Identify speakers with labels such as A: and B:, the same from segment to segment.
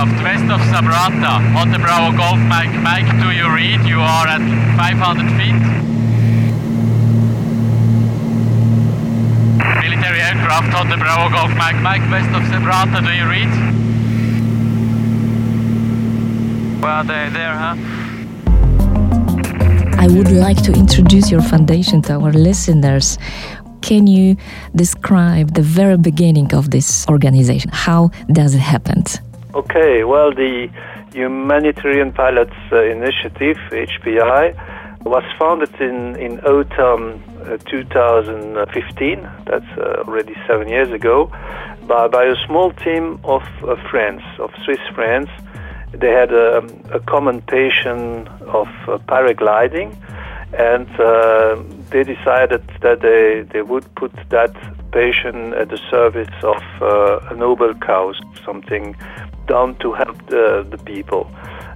A: aircraft west of Sabrata. On the Bravo Golf Mike Mike, do you read? You are at 500 feet. Military aircraft on the Bravo Golf Mike Mike west of Sabrata, do you read? Well, they're there, huh?
B: I would like to introduce your foundation to our listeners. Can you describe the very beginning of this organization? How does it happen?
C: Okay, well, the Humanitarian Pilots uh, Initiative, HPI, was founded in, in autumn uh, 2015, that's uh, already seven years ago, by, by a small team of friends, of Swiss friends. They had a, a common passion of paragliding and uh, they decided that they, they would put that passion at the service of uh, a noble cause, something done to help the, the people.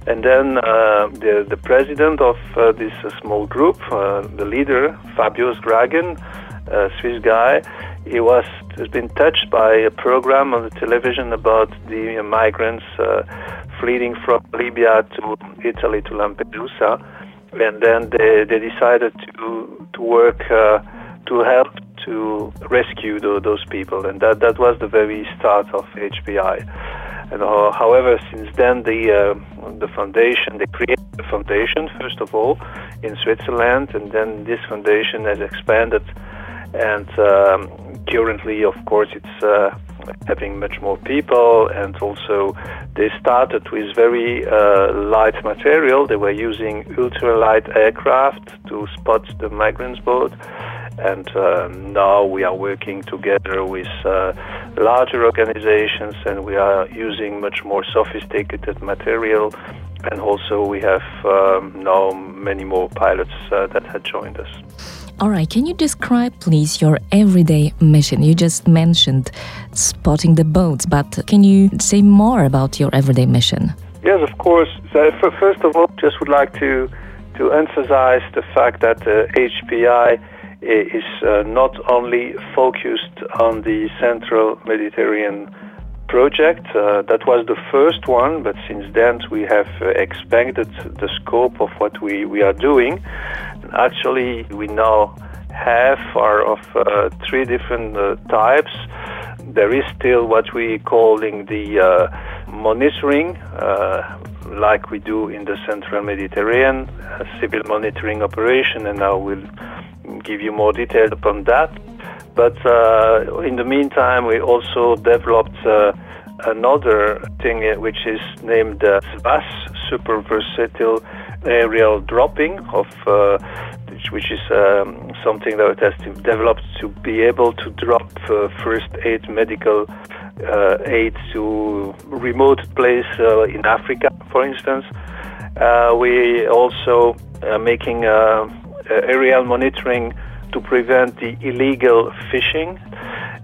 C: And then uh, the, the president of uh, this uh, small group, uh, the leader, Fabius Zgraggen, a Swiss guy, he was has been touched by a program on the television about the migrants fleeing from Libya to Italy to Lampedusa and then they, they decided to to work uh, to help to rescue the, those people, and that that was the very start of HPI. And uh, however, since then the uh, the foundation they created the foundation first of all in Switzerland, and then this foundation has expanded, and um, currently, of course, it's uh, having much more people, and also they started with very uh, light material. They were using ultralight aircraft to spot the migrants' boat, and uh, now we are working together with uh, larger organizations, and we are using much more sophisticated material. And also, we have um, now many more pilots uh, that have joined us.
B: All right, can you describe, please, your everyday mission? You just mentioned spotting the boats, but can you say more about your everyday mission?
C: Yes, of course. So, first of all, just would like to to emphasize the fact that uh, HPI is uh, not only focused on the central Mediterranean project. Uh, that was the first one, but since then we have uh, expanded the scope of what we, we are doing. Actually, we now have are of uh, three different uh, types. There is still what we calling the uh, monitoring, like we do in the Central Mediterranean, civil monitoring operation, and I will give you more detail upon that. But uh, in the meantime, we also developed uh, another thing which is named uh, SVAS, Super Versatile Aerial Dropping, of uh, which is um, something that has developed to be able to drop uh, first aid medical uh, aid to remote place uh, in Africa, for instance. we also making aerial monitoring to prevent the illegal fishing.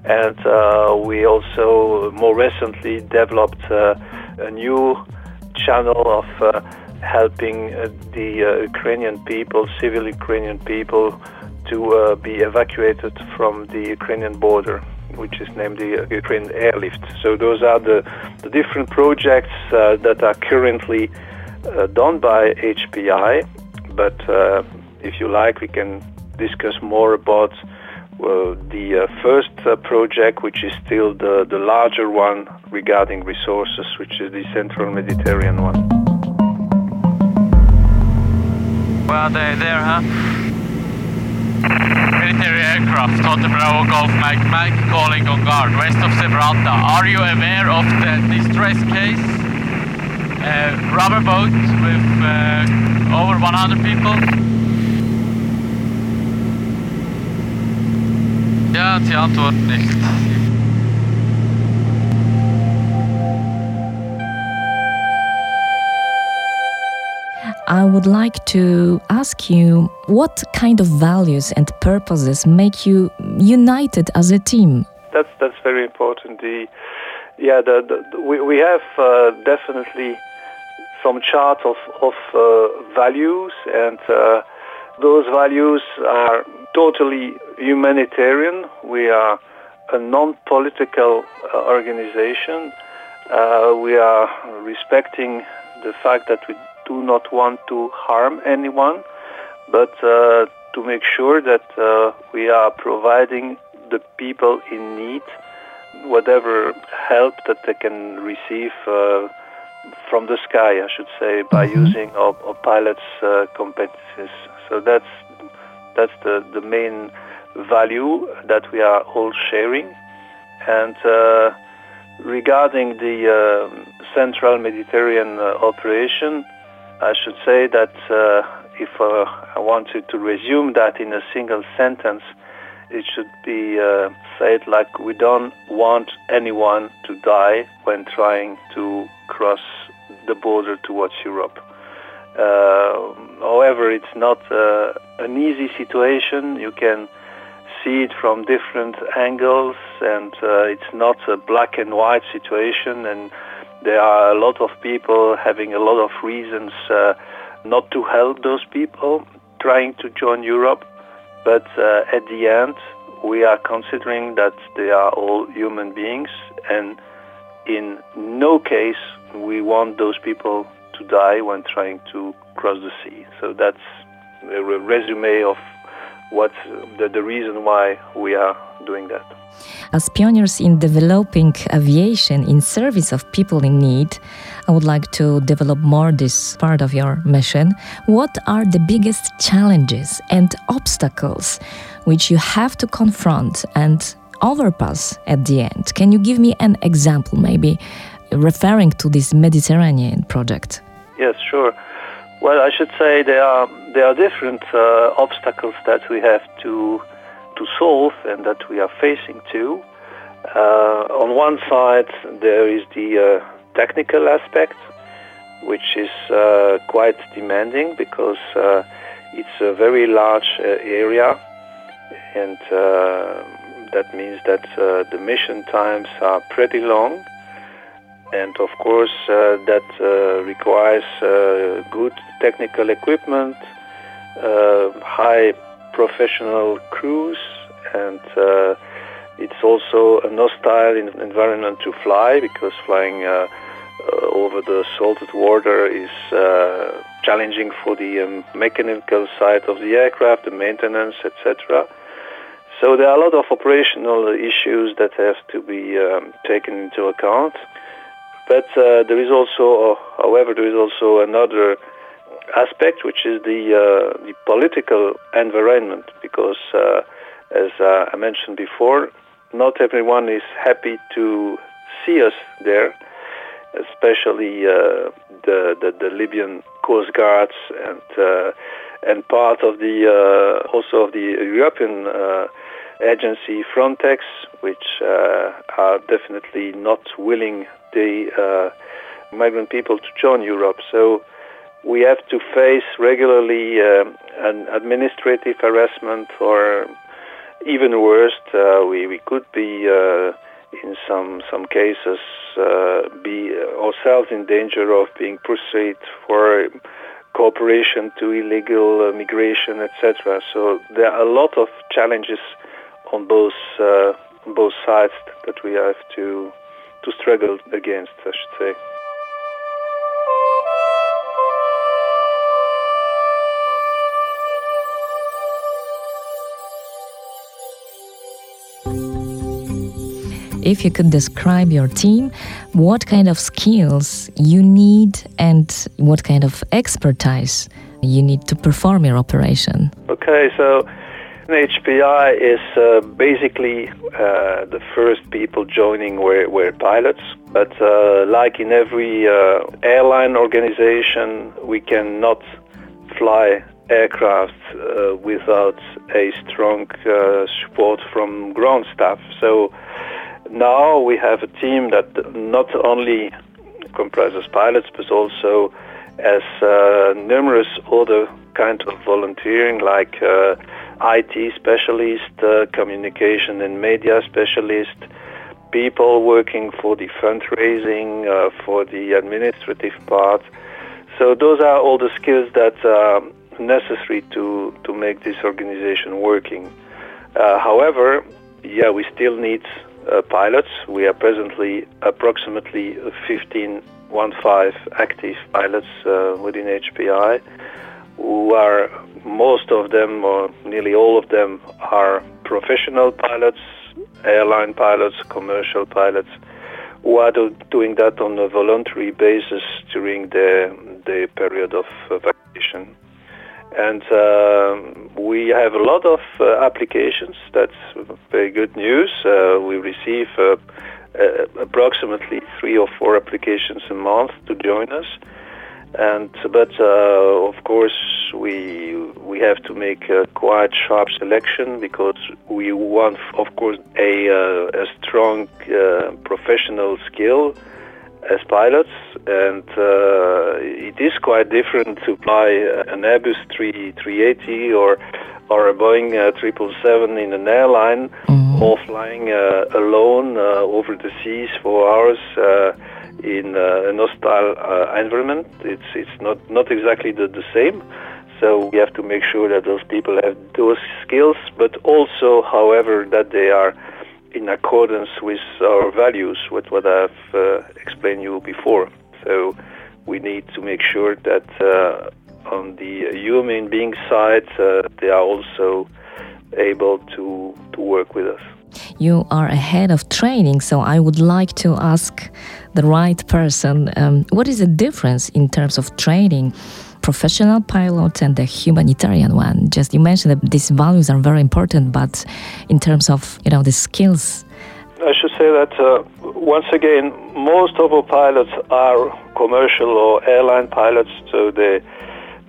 C: And uh, we also more recently developed uh, a new channel of uh, helping uh, the uh, Ukrainian people, civil Ukrainian people, to uh, be evacuated from the Ukrainian border, which is named the Ukrainian Airlift. So those are the, the different projects that are currently done by HPI. But if you like, we can discuss more about uh, the uh, first uh, project, which is still the, the larger one regarding resources, which is the Central Mediterranean one.
A: Well, they're there, huh? Military aircraft on Bravo Golf Mike Mike calling on guard west of Sabrata. Are you aware of the distress case? Uh, rubber boat with uh, over 100 people? Ja, sie antworten nicht.
B: I would like to ask you what kind of values and purposes make you united as a team?
C: That's that's very important. The yeah, the, the we we have uh, definitely some chart of of uh, values, and uh, those values are totally humanitarian. We are a non-political uh, organization, Uh, we are respecting the fact that we do not want to harm anyone, but uh, to make sure that uh, we are providing the people in need whatever help that they can receive uh, from the sky, I should say, by mm-hmm. using our, our pilots' uh, competencies. So that's that's the, the main value that we are all sharing. And uh, regarding the uh, Central Mediterranean uh, operation, I should say that uh, if uh, I wanted to resume that in a single sentence, it should be uh, said like we don't want anyone to die when trying to cross the border towards Europe. Uh, however, it's not uh, an easy situation. You can see it from different angles, and uh, it's not a black and white situation. And there are a lot of people having a lot of reasons not to help those people trying to join Europe. But uh, at the end, we are considering that they are all human beings, and in no case we want those people to die when trying to cross the sea. So that's a resume of what's the, the reason why we are doing that.
B: As pioneers in developing aviation in service of people in need, I would like to develop more this part of your mission. What are the biggest challenges and obstacles which you have to confront and overpass at the end? Can you give me an example, maybe referring to this Mediterranean project?
C: Yes, sure. Well, I should say there are there are different uh, obstacles that we have to to solve and that we are facing too. Uh, on one side, there is the uh, technical aspect, which is uh, quite demanding because uh, it's a very large uh, area, and that means that the mission times are pretty long and of course uh, that uh, requires uh, good technical equipment, high professional crews, and it's also a hostile environment to fly because flying uh, uh, over the salted water is uh, challenging for the um, mechanical side of the aircraft, the maintenance, etc. So there are a lot of operational issues that have to be um, taken into account. But uh, there is also, however, there is also another aspect, which is the uh, the political environment, because uh, as uh, I mentioned before, not everyone is happy to see us there, especially uh, the, the, the Libyan coast guards and uh, and part of the also of the European agency Frontex, which are definitely not willing the uh, migrant people to join Europe. So we have to face regularly um, an administrative harassment or even worse, uh, we, we could be uh, in some some cases uh, be ourselves in danger of being pursued for cooperation to illegal uh, migration, etc. So there are a lot of challenges on both uh, both sides that we have to to struggle against, I should say.
B: If you could describe your team, what kind of skills you need and what kind of expertise you need to perform your operation?
C: Okay, so HPI is uh, basically uh, the first people joining were, were pilots, but uh, like in every uh, airline organization, we cannot fly aircraft uh, without a strong uh, support from ground staff. So now we have a team that not only comprises pilots, but also as numerous other kinds of volunteering like IT specialist, uh, communication and media specialist, people working for the fundraising, uh, for the administrative part. So those are all the skills that are necessary to, to make this organization working. Uh, however, yeah, we still need uh, pilots. We are presently approximately 15, 15 active pilots uh, within HPI, who are most of them, or nearly all of them, are professional pilots, airline pilots, commercial pilots, who are do, doing that on a voluntary basis during the, the period of vacation. And uh, we have a lot of uh, applications. That's very good news. Uh, we receive uh, uh, approximately three or four applications a month to join us. And but uh, of course we we have to make a quite sharp selection because we want, of course, a a strong professional skill as pilots, and uh, it is quite different to fly an Airbus 3, 380 or or a Boeing uh, 777 in an airline, mm-hmm. or flying uh, alone uh, over the seas for hours uh, in uh, an hostile environment. It's it's not not exactly the, the same. So we have to make sure that those people have those skills, but also, however, that they are in accordance with our values, with what I've uh, explained you before. So we need to make sure that uh, on the human being side, uh, they are also able to, to work with us.
B: You are ahead of training, so I would like to ask the right person um, what is the difference in terms of training? Professional pilot and the humanitarian one. Just you mentioned that these values are very important, but in terms of you know the skills.
C: I should say that uh, once again, most of our pilots are commercial or airline pilots, so they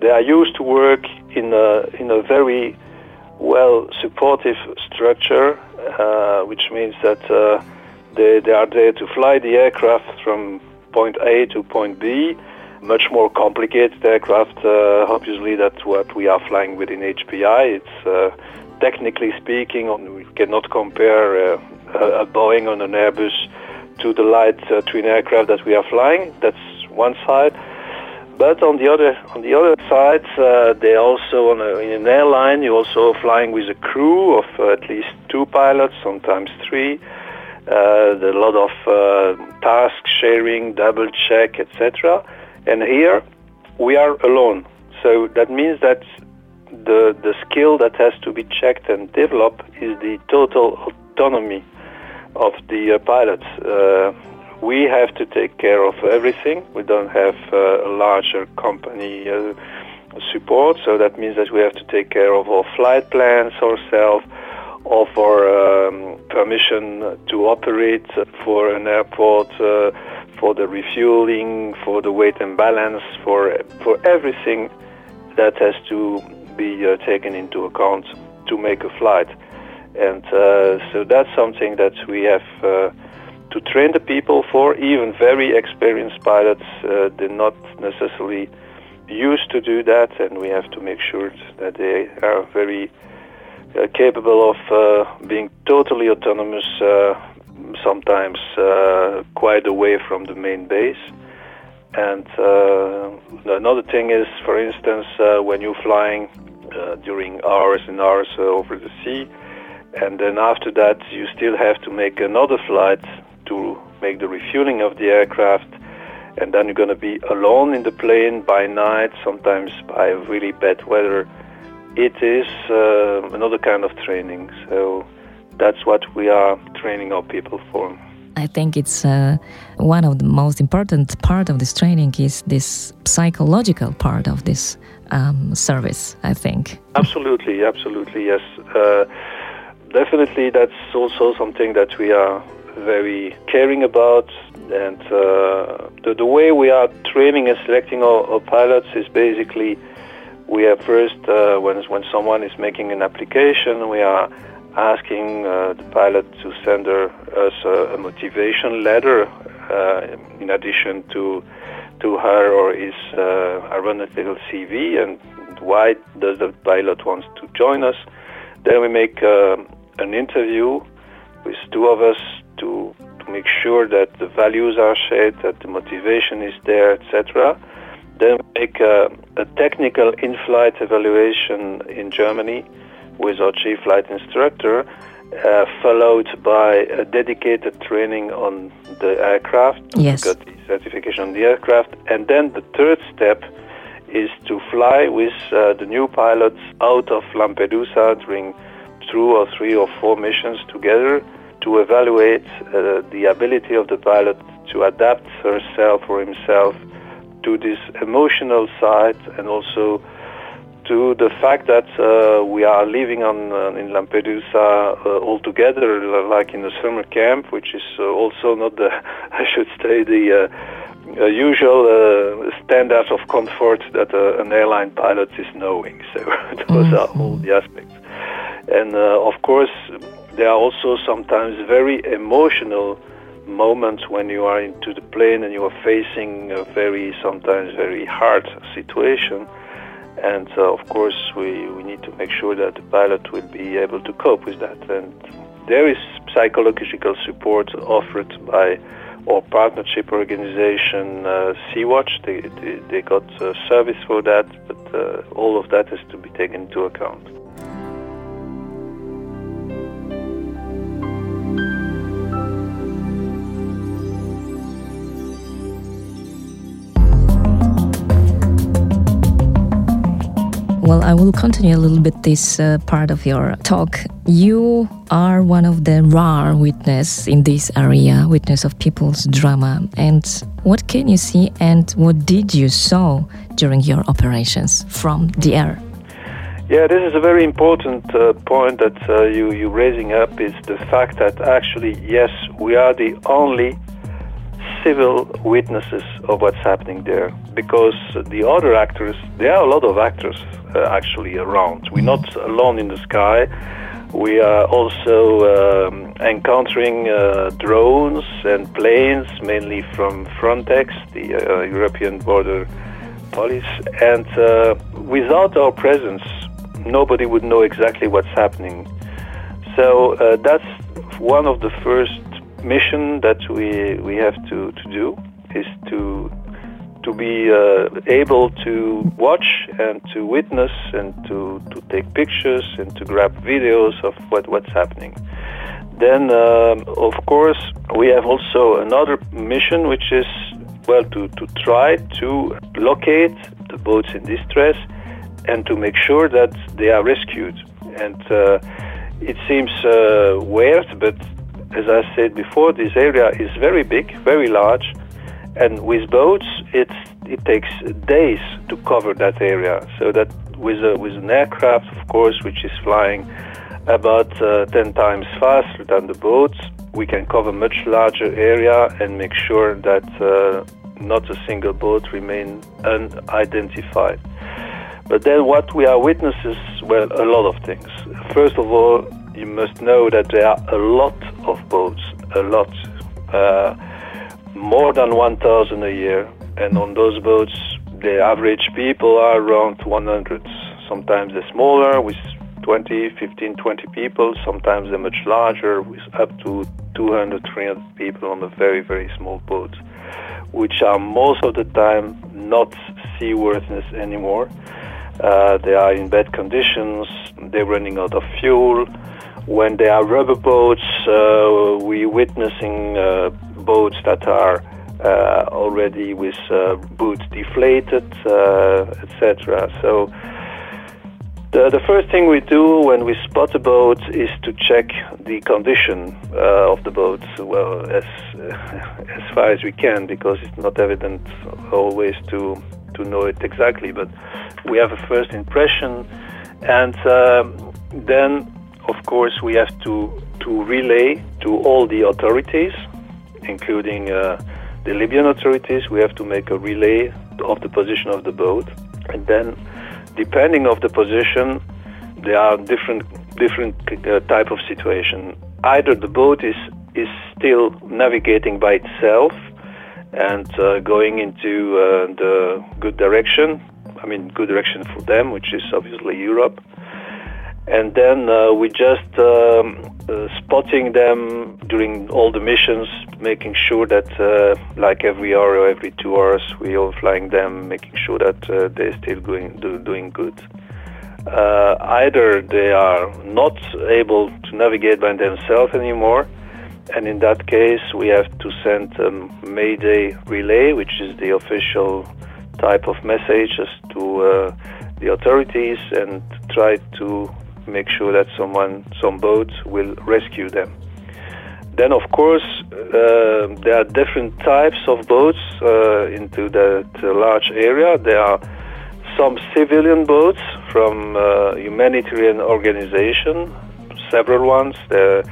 C: they are used to work in a in a very well supportive structure, uh, which means that uh, they they are there to fly the aircraft from point A to point B much more complicated aircraft. Uh, obviously, that's what we are flying with in HPI. It's uh, technically speaking, we cannot compare uh, a Boeing on an Airbus to the light uh, twin aircraft that we are flying. That's one side. But on the other on the other side, uh, they also on a, in an airline. You're also flying with a crew of uh, at least two pilots, sometimes three. Uh, a lot of uh, task sharing, double check, etc. And here we are alone. So that means that the, the skill that has to be checked and developed is the total autonomy of the uh, pilots. Uh, we have to take care of everything. We don't have uh, a larger company uh, support, so that means that we have to take care of our flight plans ourselves, of our um, permission to operate for an airport uh, for the refueling, for the weight and balance, for for everything that has to be uh, taken into account to make a flight. And uh, so that's something that we have uh, to train the people for. Even very experienced pilots, uh, they're not necessarily used to do that, and we have to make sure that they are very uh, capable of uh, being totally autonomous sometimes uh, quite away from the main base. And uh, another thing is, for instance, uh, when you're flying uh, during hours and hours uh, over the sea, and then after that you still have to make another flight to make the refueling of the aircraft, and then you're going to be alone in the plane by night, sometimes by really bad weather. It is uh, another kind of training. So that's what we are training our people for.
B: I think it's uh, one of the most important part of this training is this psychological part of this um, service. I think.
C: Absolutely, absolutely, yes. Uh, definitely, that's also something that we are very caring about. And uh, the, the, way we are training and selecting our, our pilots is basically we are first uh, when when someone is making an application, we are asking uh, the pilot to send her, us a, a, motivation letter uh, in addition to to her or his uh, aeronautical CV and why does the pilot wants to join us. Then we make uh, an interview with two of us to, to make sure that the values are shared, that the motivation is there, etc. Then make a, a technical in-flight evaluation in Germany with our chief flight instructor, uh, followed by a dedicated training on the aircraft.
B: Yes.
C: Got the certification on the aircraft. And then the third step is to fly with uh, the new pilots out of Lampedusa during two or three or four missions together to evaluate uh, the ability of the pilot to adapt herself or himself to this emotional side and also to the fact that uh, we are living on uh, in Lampedusa uh, all together, like in a summer camp, which is uh, also not the, I should say, the uh, usual uh, standard of comfort that an airline pilot is knowing. So those mm-hmm. are all the aspects, and of course there are also sometimes very emotional moments when you are into the plane and you are facing a very sometimes very hard situation and uh, of course we, we need to make sure that the pilot will be able to cope with that and there is psychological support offered by our partnership organization uh, Sea-Watch. They, they, they got uh, service for that, but uh, all of that has to be taken into account.
B: Well, I will continue a little bit this uh, part of your talk. You are one of the rare witness in this area, witness of people's drama. And what can you see and what did you saw during your operations from the air?
C: Yeah, this is a very important uh, point that uh, you you raising up is the fact that actually yes, we are the only civil witnesses of what's happening there because the other actors, there are a lot of actors uh, actually around. We're not alone in the sky. We are also um, encountering uh, drones and planes, mainly from Frontex, the uh, European Border Police. And uh, without our presence, nobody would know exactly what's happening. So uh, that's one of the first mission that we we have to, to do is to to be uh, able to watch and to witness and to, to take pictures and to grab videos of what, what's happening. Then, um, of course, we have also another mission, which is well to, to try to locate the boats in distress and to make sure that they are rescued. And uh, it seems uh, weird, but as I said before, this area is very big, very large, and with boats, it's, it takes days to cover that area. So that with, a, with an aircraft, of course, which is flying about uh, 10 times faster than the boats, we can cover much larger area and make sure that uh, not a single boat remain unidentified. But then what we are witnesses, well, a lot of things. First of all, you must know that there are a lot of boats, a lot, uh, more than 1,000 a year. And on those boats, the average people are around 100. Sometimes they're smaller with 20, 15, 20 people. Sometimes they're much larger with up to 200, 300 people on the very, very small boats, which are most of the time not seaworthiness anymore. Uh, they are in bad conditions. They're running out of fuel. When there are rubber boats, uh, we're witnessing uh, boats that are uh, already with uh, boots deflated, uh, etc. So the, the first thing we do when we spot a boat is to check the condition uh, of the boat, well, as as far as we can, because it's not evident always to to know it exactly. But we have a first impression, and then of course, we have to, to relay to all the authorities, including uh, the Libyan authorities. We have to make a relay of the position of the boat, and then, depending of the position, there are different different uh, type of situation. Either the boat is is still navigating by itself and uh, going into uh, the good direction. I mean, good direction for them, which is obviously Europe and then uh, we just um, uh, spotting them during all the missions, making sure that uh, like every hour or every two hours we are flying them, making sure that uh, they're still going do, doing good. uh, either they are not able to navigate by themselves anymore, and in that case, we have to send a Mayday relay, which is the official type of messages to uh, the authorities, and try to make sure that someone, some boat, will rescue them. Then, of course, uh, there are different types of boats uh, into that large area. There are some civilian boats from uh, humanitarian organization, several ones. The,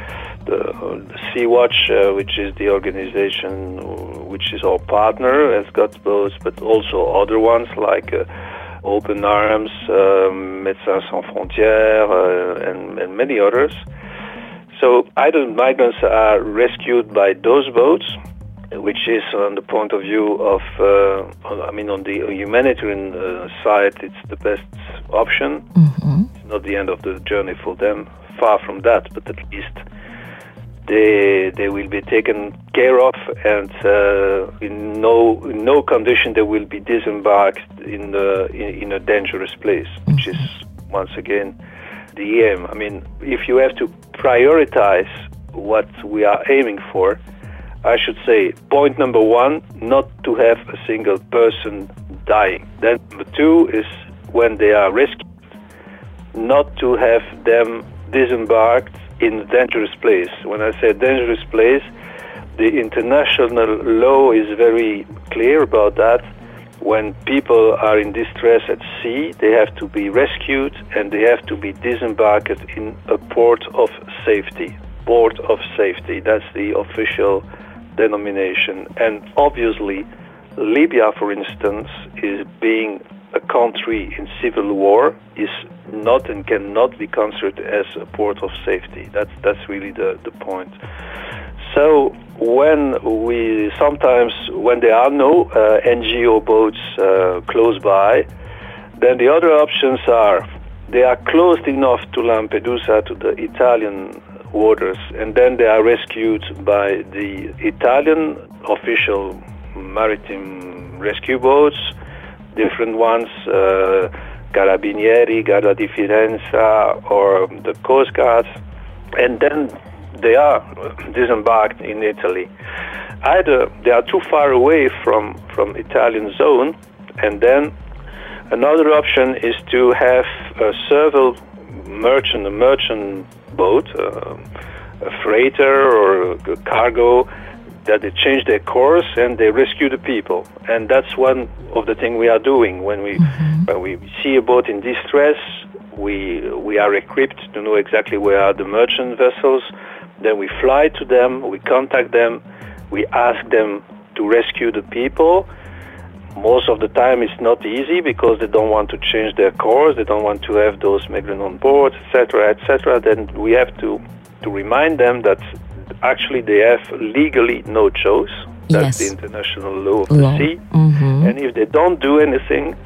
C: the, the Sea Watch, uh, which is the organization which is our partner, has got boats, but also other ones like uh, Open Arms, um, Médecins Sans Frontières, uh, and, and many others. So either migrants are rescued by those boats, which is on the point of view of, uh, I mean, on the humanitarian uh, side, it's the best option. Mm-hmm. It's not the end of the journey for them, far from that, but at least they they will be taken care of, and uh, in no in no condition they will be disembarked in the in, in a dangerous place, which is once again the aim. I mean, if you have to prioritize what we are aiming for, I should say point number one, not to have a single person dying. Then number two is when they are rescued, not to have them disembarked in a dangerous place. When I say dangerous place, the international law is very clear about that when people are in distress at sea, they have to be rescued and they have to be disembarked in a port of safety. Port of safety, that's the official denomination. And obviously, Libya, for instance, is being a country in civil war, is not and cannot be considered as a port of safety. That's, that's really the, the point. So when we sometimes when there are no uh, NGO boats uh, close by, then the other options are they are close enough to Lampedusa to the Italian waters, and then they are rescued by the Italian official maritime rescue boats, different ones. Uh, Carabinieri, Guardia di Finanza, or the Coast Guard, and then they are disembarked in Italy. Either they are too far away from, from Italian zone, and then another option is to have a serval merchant, a merchant boat, uh, a freighter or a cargo, that they change their course and they rescue the people. And that's one of the things we are doing when we mm-hmm. when we see a boat in distress. We we are equipped to know exactly where are the merchant vessels then we fly to them, we contact them, we ask them to rescue the people. Most of the time it's not easy because they don't want to change their course, they don't want to have those migrants on board, etc., etc. Then we have to, to remind them that actually they have legally no choice. That's yes. the international law of the law. sea. Mm-hmm. And if they don't do anything,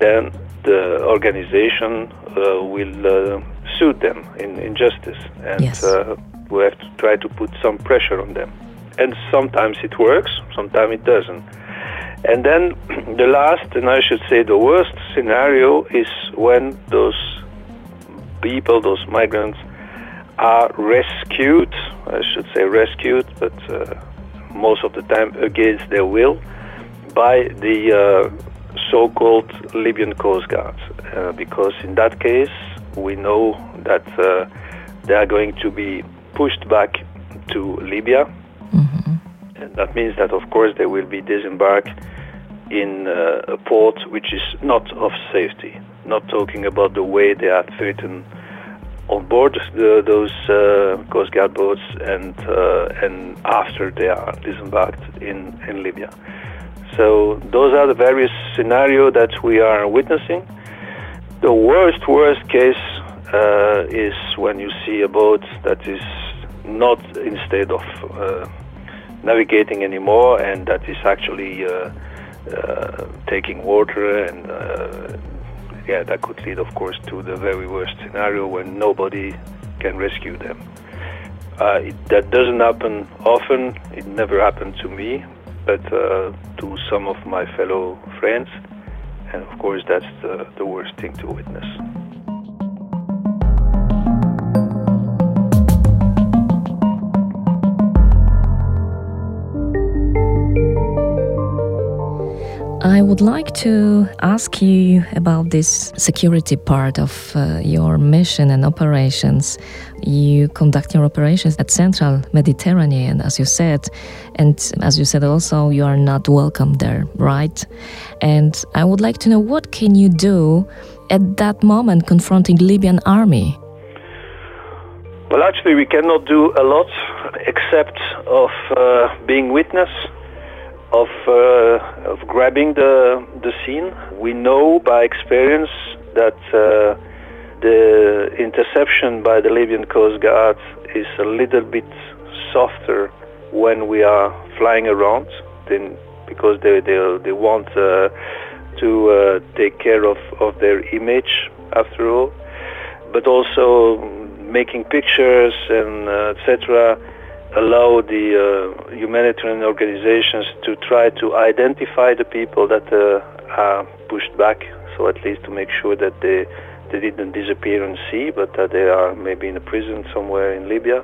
C: then the organization uh, will uh, sue them in, in justice. And yes. uh, we have to try to put some pressure on them. And sometimes it works, sometimes it doesn't. And then the last, and I should say the worst scenario, is when those people, those migrants, are rescued. I should say rescued, but uh, most of the time against their will by the uh, so-called Libyan Coast Guard, uh, because in that case we know that uh, they are going to be pushed back to Libya. Mm-hmm. And that means that, of course, they will be disembarked in uh, a port which is not of safety. Not talking about the way they are treated on board the, those uh, Coast Guard boats and uh, and after they are disembarked in, in Libya. So those are the various scenarios that we are witnessing. The worst, worst case uh, is when you see a boat that is not instead of uh, navigating anymore and that is actually uh, uh, taking water and uh, yeah that could lead of course to the very worst scenario when nobody can rescue them. It, that doesn't happen often. It never happened to me but to some of my fellow friends. And of course that's the, the worst thing to witness
B: I would like to ask you about this security part of uh, your mission and operations. You conduct your operations at Central Mediterranean, as you said, and as you said also, you are not welcome there, right? And I would like to know what can you do at that moment confronting Libyan army?
C: Well, actually, we cannot do a lot except of uh, being witness of uh, of grabbing the the scene. We know by experience that uh, the interception by the Libyan Coast Guard is a little bit softer when we are flying around, then because they they they want uh, to uh, take care of of their image after all, but also making pictures and uh, etc allow the uh, humanitarian organizations to try to identify the people that uh, are pushed back, so at least to make sure that they they didn't disappear in sea, but that they are maybe in a prison somewhere in Libya.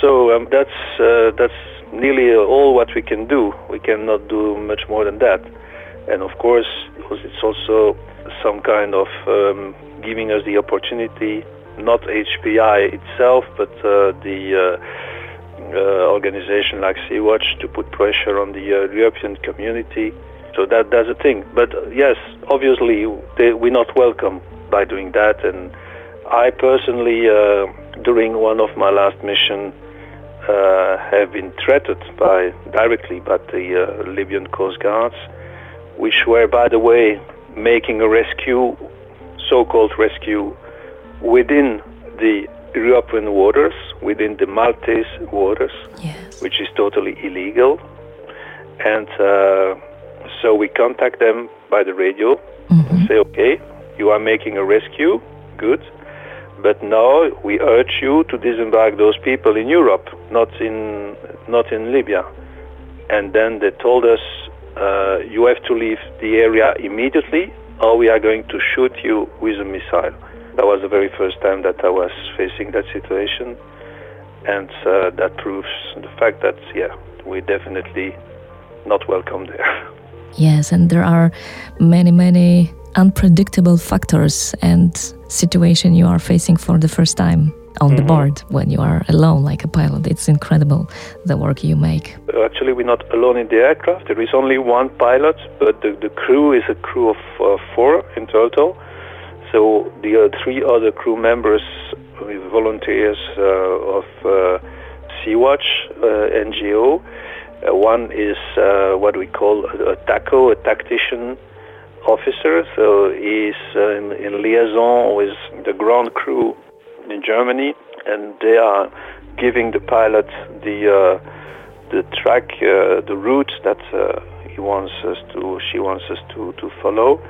C: So um, that's uh, that's nearly all what we can do. We cannot do much more than that, and of course, it's also some kind of um, giving us the opportunity, not HPI itself, but uh, the uh, organization like Sea-Watch to put pressure on the uh, European community. So that that's a thing. But uh, yes, obviously they, we're not welcome by doing that. And I personally, during one of my last missions, uh, have been threatened by directly by the uh, Libyan Coast Guards, which were, by the way, making a rescue, so-called rescue, within the European waters, within the Maltese waters,
B: yes.
C: which is totally illegal. And uh, so we contact them by the radio
B: mm-hmm.
C: and say, okay, you are making a rescue, good, but now we urge you to disembark those people in Europe, not in not in Libya. And then they told us, uh, you have to leave the area immediately, or we are going to shoot you with a missile. That was the very first time that I was facing that situation, and uh, that proves the fact that yeah, we're definitely not welcome there.
B: Yes, and there are many, many unpredictable factors and situation you are facing for the first time on mm-hmm. the board when you are alone like a pilot. It's incredible the work you make.
C: Actually, we're not alone in the aircraft. There is only one pilot, but the, the crew is a crew of uh, four in total. So the uh, three other crew members, volunteers uh, of uh, Sea-Watch uh, NGO, uh, one is uh, what we call a, a TACO, a tactician officer. So he's in, in liaison with the ground crew in Germany, and they are giving the pilot the the track, the route that he wants us to, she wants us to, to follow.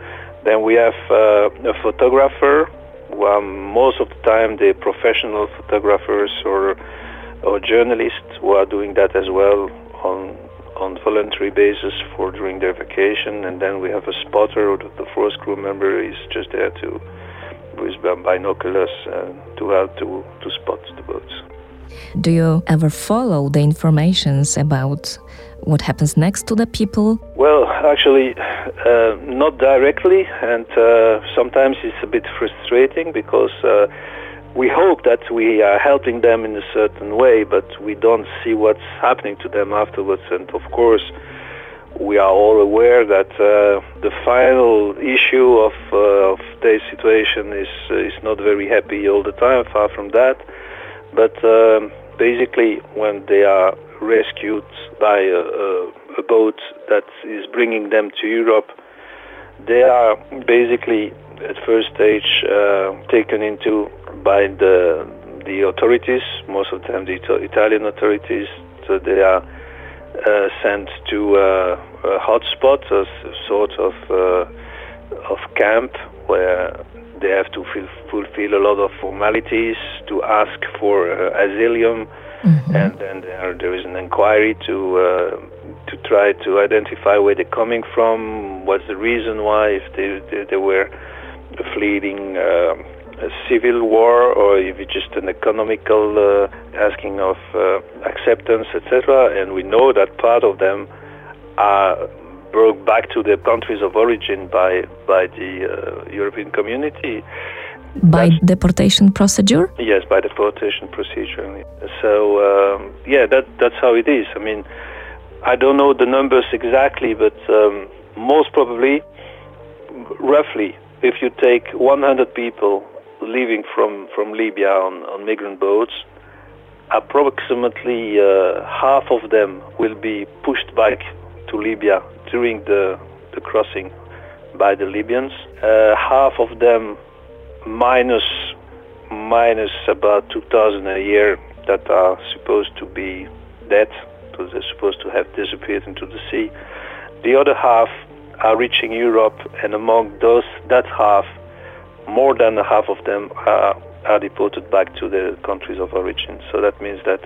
C: Then we have uh, a photographer. Well, most of the time, the professional photographers or or journalists who are doing that as well on on voluntary basis for during their vacation. And then we have a spotter, or the fourth crew member is just there to with binoculars uh, to help to to spot the boats.
B: Do you ever follow the informations about what happens next to the people?
C: Well, actually, uh, not directly, and uh, sometimes it's a bit frustrating because uh, we hope that we are helping them in a certain way, but we don't see what's happening to them afterwards. And of course, we are all aware that uh, the final issue of, uh, of their situation is is not very happy all the time. Far from that, but um, basically, when they are rescued by a, a, a boat that is bringing them to Europe. They are basically at first stage uh, taken into by the the authorities, most of them the Italian authorities. So they are uh, sent to uh, a hotspot, a sort of uh, of camp where they have to fulfill a lot of formalities to ask for uh, asylum
B: Mm-hmm.
C: And then there, there is an inquiry to uh, to try to identify where they're coming from, what's the reason why, if they they, they were fleeing uh, a civil war or if it's just an economical uh, asking of uh, acceptance, etc. And we know that part of them are brought back to their countries of origin by by the uh, European community.
B: By that's, deportation procedure?
C: Yes, by deportation procedure. So um, yeah, that that's how it is. I mean, I don't know the numbers exactly, but um, most probably, roughly, if you take 100 people leaving from from Libya on, on migrant boats, approximately uh, half of them will be pushed back to Libya during the, the crossing by the Libyans. Uh, half of them minus minus about 2,000 a year that are supposed to be dead, so they're supposed to have disappeared into the sea. The other half are reaching Europe, and among those that half, more than half of them are are deported back to their countries of origin. So that means that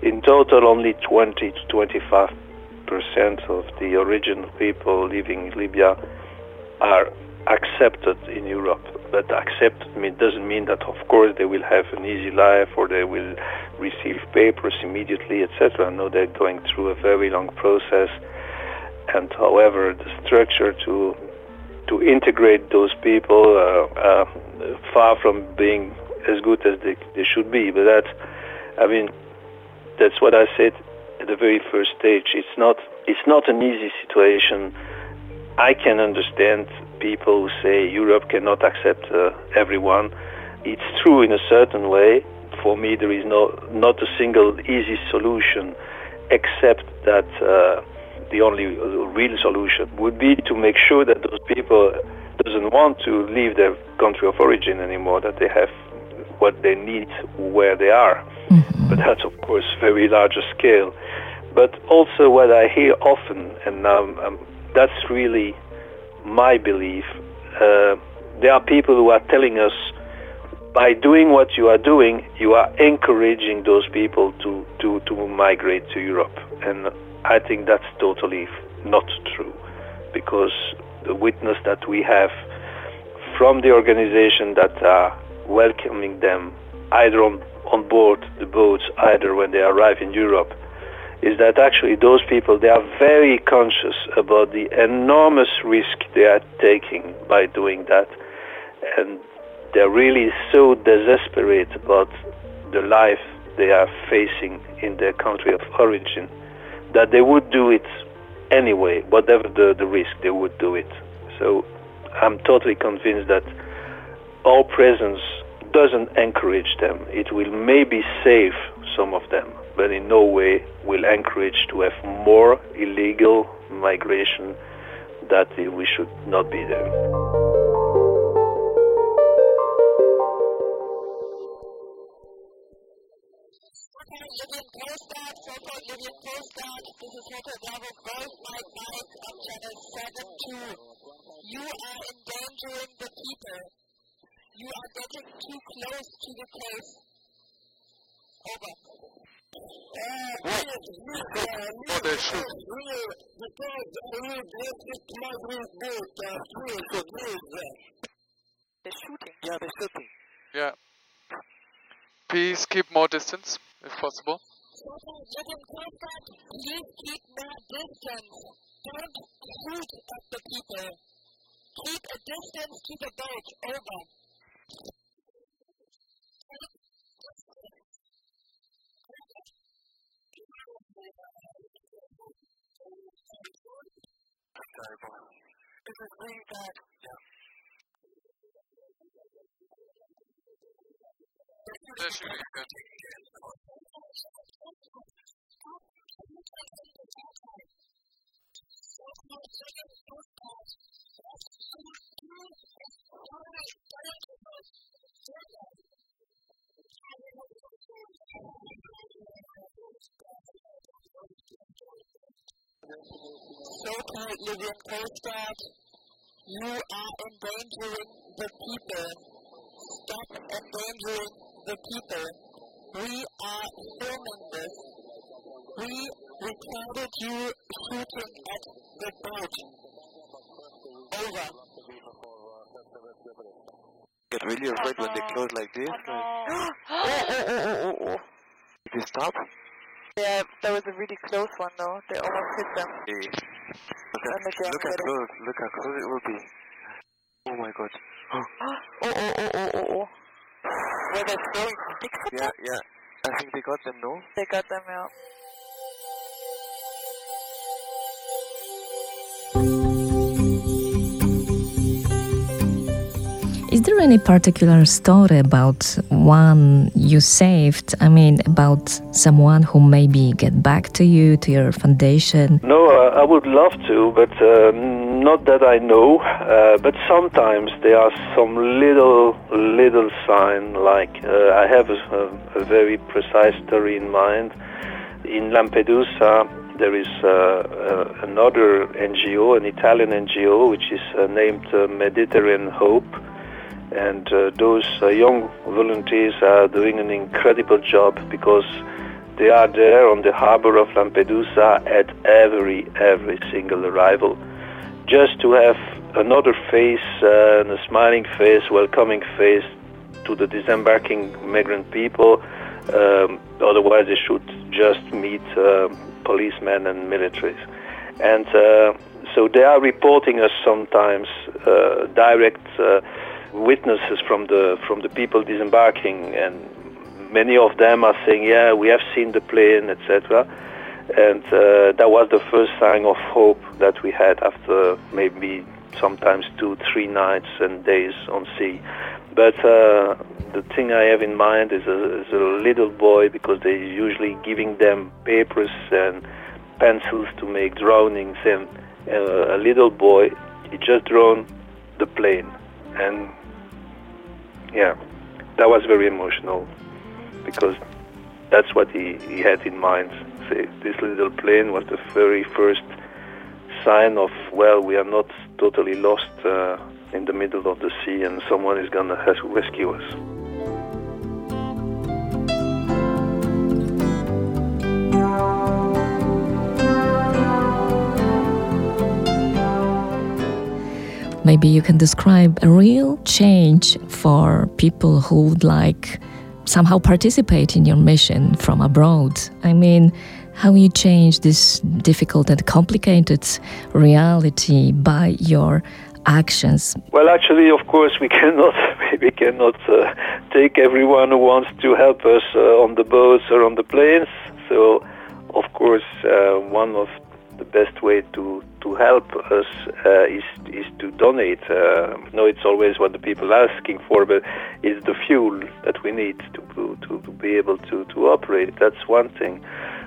C: in total only 20 to 25 percent of the original people living in Libya are accepted in Europe. But accepted mean, doesn't mean that, of course, they will have an easy life or they will receive papers immediately, etc. No, they're going through a very long process. And however, the structure to to integrate those people uh, uh, far from being as good as they, they should be. But that, I mean, that's what I said at the very first stage. It's not it's not an easy situation. I can understand people who say Europe cannot accept uh, everyone. It's true in a certain way. For me, there is no not a single easy solution, except that uh, the only real solution would be to make sure that those people doesn't want to leave their country of origin anymore. That they have what they need where they are. Mm-hmm. But that's, of course, very larger scale. But also what I hear often, and um, um, that's really my belief, uh, there are people who are telling us, by doing what you are doing, you are encouraging those people to, to, to migrate to Europe. And I think that's totally not true, because the witness that we have from the organization that are welcoming them either on, on board the boats, either when they arrive in Europe, is that actually those people, they are very conscious about the enormous risk they are taking by doing that. And they're really so desperate about the life they are facing in their country of origin that they would do it anyway, whatever the, the risk, they would do it. So I'm totally convinced that our presence doesn't encourage them. It will maybe save some of them, but in no way will encourage to have more illegal migration that we should not be there.
D: You are endangering the people. You are getting too close to the case. Over. Uh, what? What they shoot? They're shooting.
E: Yeah, they're shooting. Yeah. Please keep more distance, if possible.
D: Please keep more distance. Don't shoot at the people. Keep a distance to the boat. Over.
E: Terrible. This is really bad. Yeah. They're shooting good.
D: So-called Libyan Coast Guard, you are endangering the people. Stop endangering the people. We are filming this. We recorded you shooting at the boat. Over.
F: Get really afraid when they close like this. Like, oh, oh, oh, oh, oh. Did you stop?
D: Yeah, that was a really close one though. They almost hit them.
F: Hey. Look at,
D: Let
F: look at close. Look how close it will be. Oh my god.
D: Oh, oh, oh, oh, oh, oh. Were they throwing sticks
F: Yeah, yeah. I think they got them, no?
D: They got them out.
B: There any particular story about one you saved? I mean, about someone who maybe get back to you, to your foundation?
C: No, uh, I would love to, but uh, not that I know. Uh, but sometimes there are some little, little sign. Like uh, I have a, a, a very precise story in mind. In Lampedusa, there is uh, uh, another NGO, an Italian NGO, which is uh, named uh, Mediterranean Hope. And uh, those uh, young volunteers are doing an incredible job because they are there on the harbor of Lampedusa at every every single arrival, just to have another face uh, and a smiling face, welcoming face to the disembarking migrant people. Um, otherwise, they should just meet uh, policemen and militaries. And uh, so they are reporting us sometimes uh, direct uh, witnesses from the from the people disembarking, and many of them are saying, "Yeah, we have seen the plane, etc." And uh, that was the first sign of hope that we had after maybe sometimes two, three nights and days on sea. But uh, the thing I have in mind is a, is a little boy because they're usually giving them papers and pencils to make drawings, and uh, a little boy he just drawn the plane, and yeah, that was very emotional because that's what he, he had in mind. Say, this little plane was the very first sign of, well, we are not totally lost uh, in the middle of the sea and someone is going to rescue us.
B: Maybe you can describe a real change for people who would like somehow participate in your mission from abroad. I mean, how you change this difficult and complicated reality by your actions.
C: Well, actually, of course, we cannot we cannot uh, take everyone who wants to help us uh, on the boats or on the planes. So, of course, uh, one of the best way to, to help us uh, is is to donate. Uh, no, it's always what the people are asking for, but it's the fuel that we need to to, to be able to, to operate. That's one thing.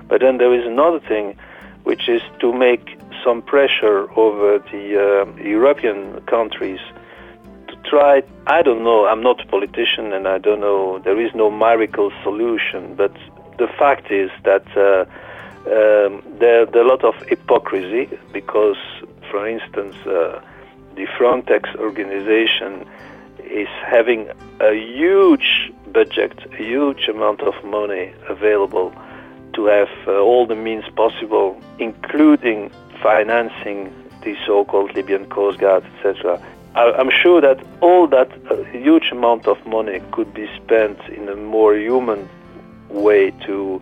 C: But then there is another thing, which is to make some pressure over the uh, European countries to try. I don't know. I'm not a politician, and I don't know. There is no miracle solution, but the fact is that. Um, a lot of hypocrisy because, for instance, uh, the Frontex organization is having a huge budget, a huge amount of money available to have uh, all the means possible, including financing the so-called Libyan Coast Guard, etc. I'm sure that all that uh, huge amount of money could be spent in a more human way to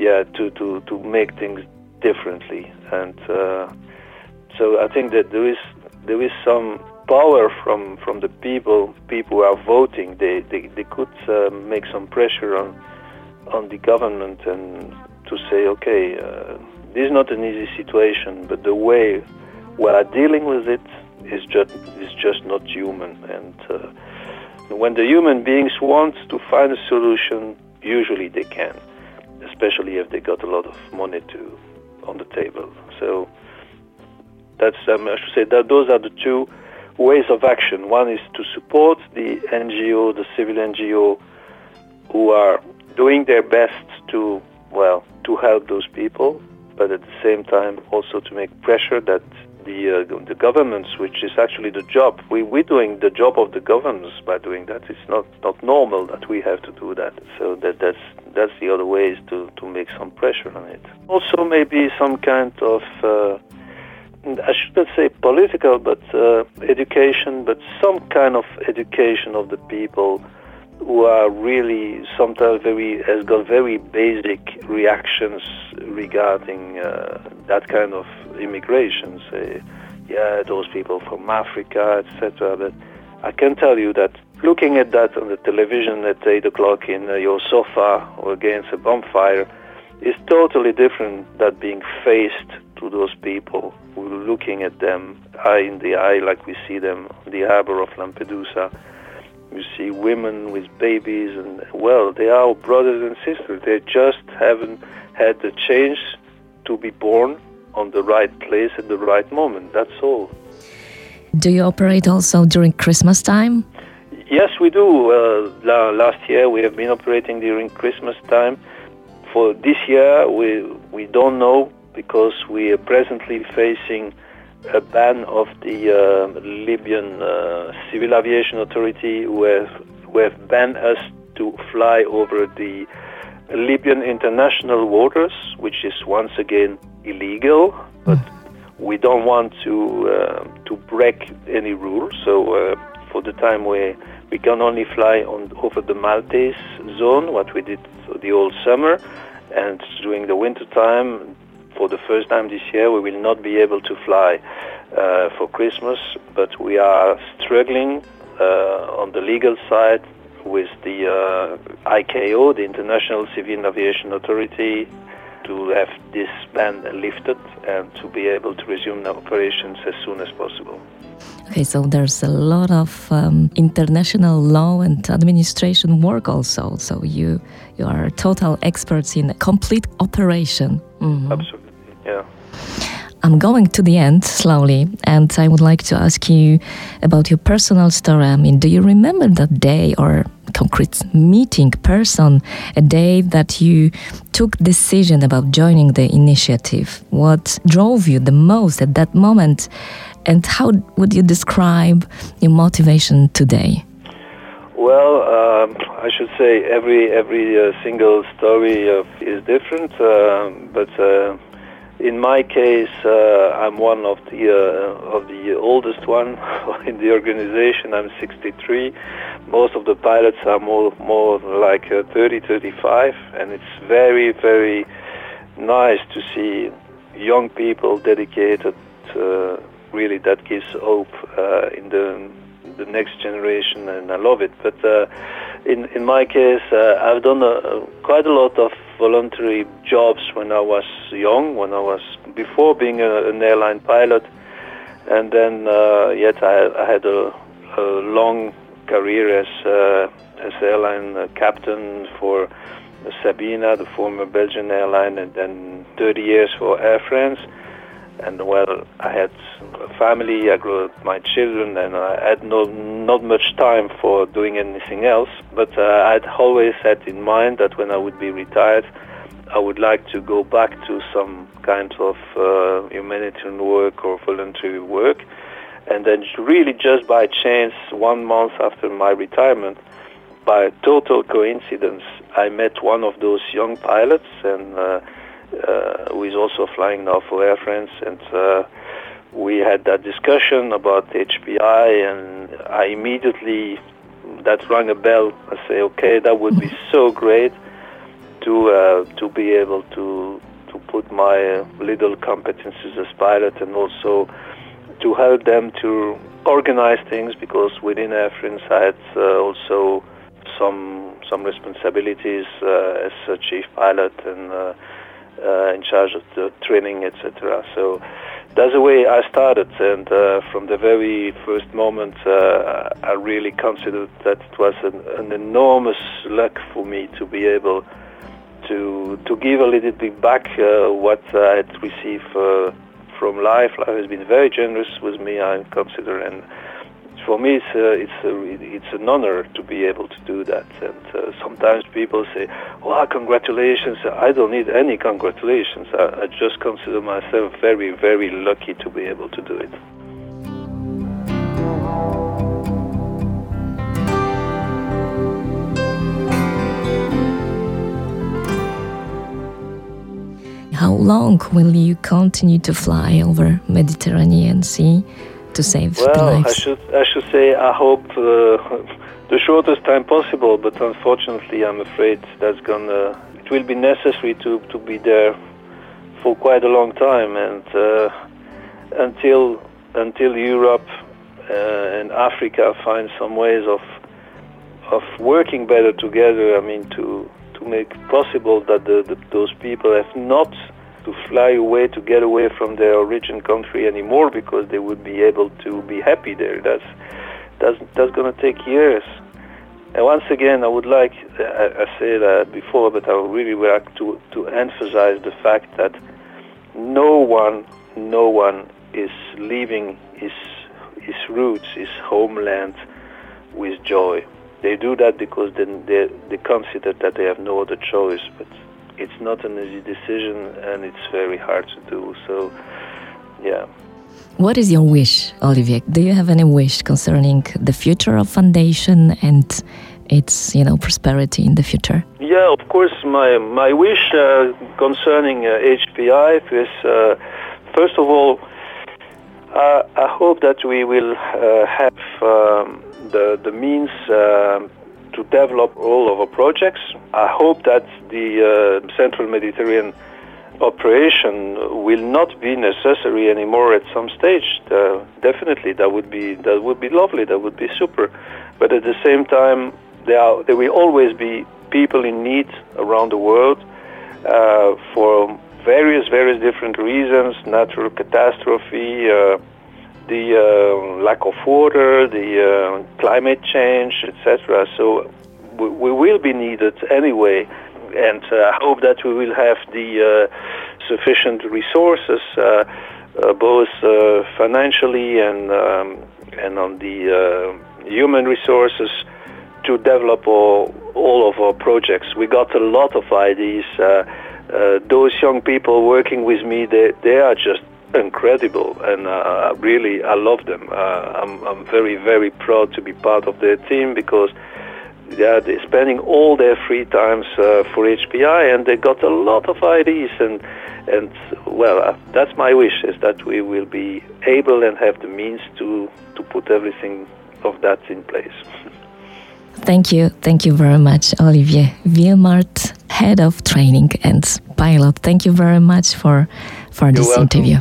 C: yeah, to, to, to make things differently. And uh, so I think that there is there is some power from, from the people people who are voting. They they, they could uh, make some pressure on on the government and to say, okay, uh, this is not an easy situation, but the way we are dealing with it is just is just not human. And uh, when the human beings want to find a solution, usually they can especially if they got a lot of money to on the table. So that's um, I should say that those are the two ways of action. One is to support the NGO, the civil NGO, who are doing their best to well to help those people, but at the same time also to make pressure that the uh, the governments, which is actually the job. We we're doing the job of the governments by doing that. It's not not normal that we have to do that. So that that's that's the other way is to to make some pressure on it. Also, maybe some kind of uh, I shouldn't say political, but uh, education, but some kind of education of the people who are really sometimes very has got very basic reactions regarding uh, that kind of immigration. Say, yeah, those people from Africa, etc. But I can tell you that looking at that on the television at eight o'clock in uh, your sofa or against a bonfire is totally different than being faced to those people. We're looking at them eye in the eye like we see them on the harbor of Lampedusa. You see women with babies, and well, they are brothers and sisters. They just haven't had the chance to be born on the right place at the right moment. That's all.
B: Do you operate also during Christmas time?
C: Yes, we do. Uh, last year we have been operating during Christmas time. For this year, we we don't know because we are presently facing a ban of the uh, Libyan uh, Civil Aviation Authority, who have, who have banned us to fly over the Libyan international waters, which is once again illegal. But we don't want to uh, to break any rules. So uh, for the time we we can only fly on over the Maltese zone, what we did the whole summer, and during the winter time for the first time this year, we will not be able to fly uh, for Christmas, but we are struggling uh, on the legal side with the uh, ICAO, the International Civil Aviation Authority, to have this ban lifted and to be able to resume the operations as soon as possible.
B: Okay, so there's a lot of um, international law and administration work also. So you you are total experts in complete operation.
C: Mm-hmm. Absolutely. Yeah.
B: I'm going to the end slowly, and I would like to ask you about your personal story. I mean, do you remember that day or concrete meeting person, a day that you took decision about joining the initiative? What drove you the most at that moment, and how would you describe your motivation today?
C: Well, um, I should say every every uh, single story uh, is different, uh, but uh, in my case, uh, I'm one of the uh, of the oldest one in the organization. I'm 63. Most of the pilots are more more like uh, 30, 35, and it's very very nice to see young people dedicated. Uh, really, that gives hope uh, in the the next generation, and I love it. But uh, in in my case, I've done quite a lot of voluntary jobs when I was young, when I was before being a, an airline pilot, and then uh, yet I, I had a, a long career as uh, as airline uh, captain for Sabena, the former Belgian airline, and then 30 years for Air France and well, I had a family, I grew up my children, and I had no, not much time for doing anything else. But uh, I'd always had in mind that when I would be retired, I would like to go back to some kind of uh, humanitarian work or voluntary work. And then, really, just by chance, one month after my retirement, by total coincidence, I met one of those young pilots and. Uh, who is also flying now for Air France, and uh, we had that discussion about HPI, and I immediately that rang a bell. I say, okay, that would be so great to uh, to be able to to put my little competencies as pilot, and also to help them to organize things because within Air France I had uh, also some some responsibilities uh, as a chief pilot and uh, in charge of the training, etc. So that's the way I started, and uh, from the very first moment, uh, I really considered that it was an, an, enormous luck for me to be able to to give a little bit back uh, what I had received uh, from life. Life has been very generous with me, I consider, and for me, it's a, it's a, it's an honor to be able to do that. And uh, sometimes people say, "Well, congratulations!" I don't need any congratulations. I, I just consider myself very, very lucky to be able to do it.
B: How long will you continue to fly over Mediterranean Sea? To save
C: well,
B: the lives?
C: I should I should say I hope uh, the shortest time possible, but unfortunately, I'm afraid that's gonna it will be necessary to to be there for quite a long time, and uh, until until Europe uh, and Africa find some ways of of working better together. I mean, to to make possible that the, the, those people have not to fly away to get away from their origin country anymore because they would be able to be happy there. That's that's that's going to take years. And once again, I would like I, I said that before, but I would really like to to emphasize the fact that no one, no one is leaving his his roots, his homeland, with joy. They do that because then they they consider that they have no other choice, but it's not an easy decision and it's very hard to do. So, yeah.
B: What is your wish, Olivier? Do you have any wish concerning the future of foundation and its, you know, prosperity in the future?
C: Yeah, of course. My my wish uh, concerning uh, HPI is uh, first of all, uh, I hope that we will uh, have um, the the means. To develop all of our projects. I hope that the uh, Central Mediterranean operation will not be necessary anymore at some stage. Uh, definitely, that would be that would be lovely. That would be super. But at the same time, there are, there will always be people in need around the world uh, for various various different reasons, natural catastrophe uh, the uh, lack of water, the uh, climate change, etc. So we, we, will be needed anyway, and uh, I hope that we will have the uh, sufficient resources, uh, uh, both financially and um, and on the human resources, to develop all, all of our projects. We got a lot of ideas. those young people working with me, they, they are just incredible, and uh, really I love them. Uh, I'm, I'm very very proud to be part of their team because they're spending all their free times uh, for HPI, and they got a lot of ideas and and well, uh, that's my wish is that we will be able and have the means to to put everything of that in place.
B: Thank you, thank you very much, Olivier Wilmart, head of training and pilot. Thank you very much for for this interview.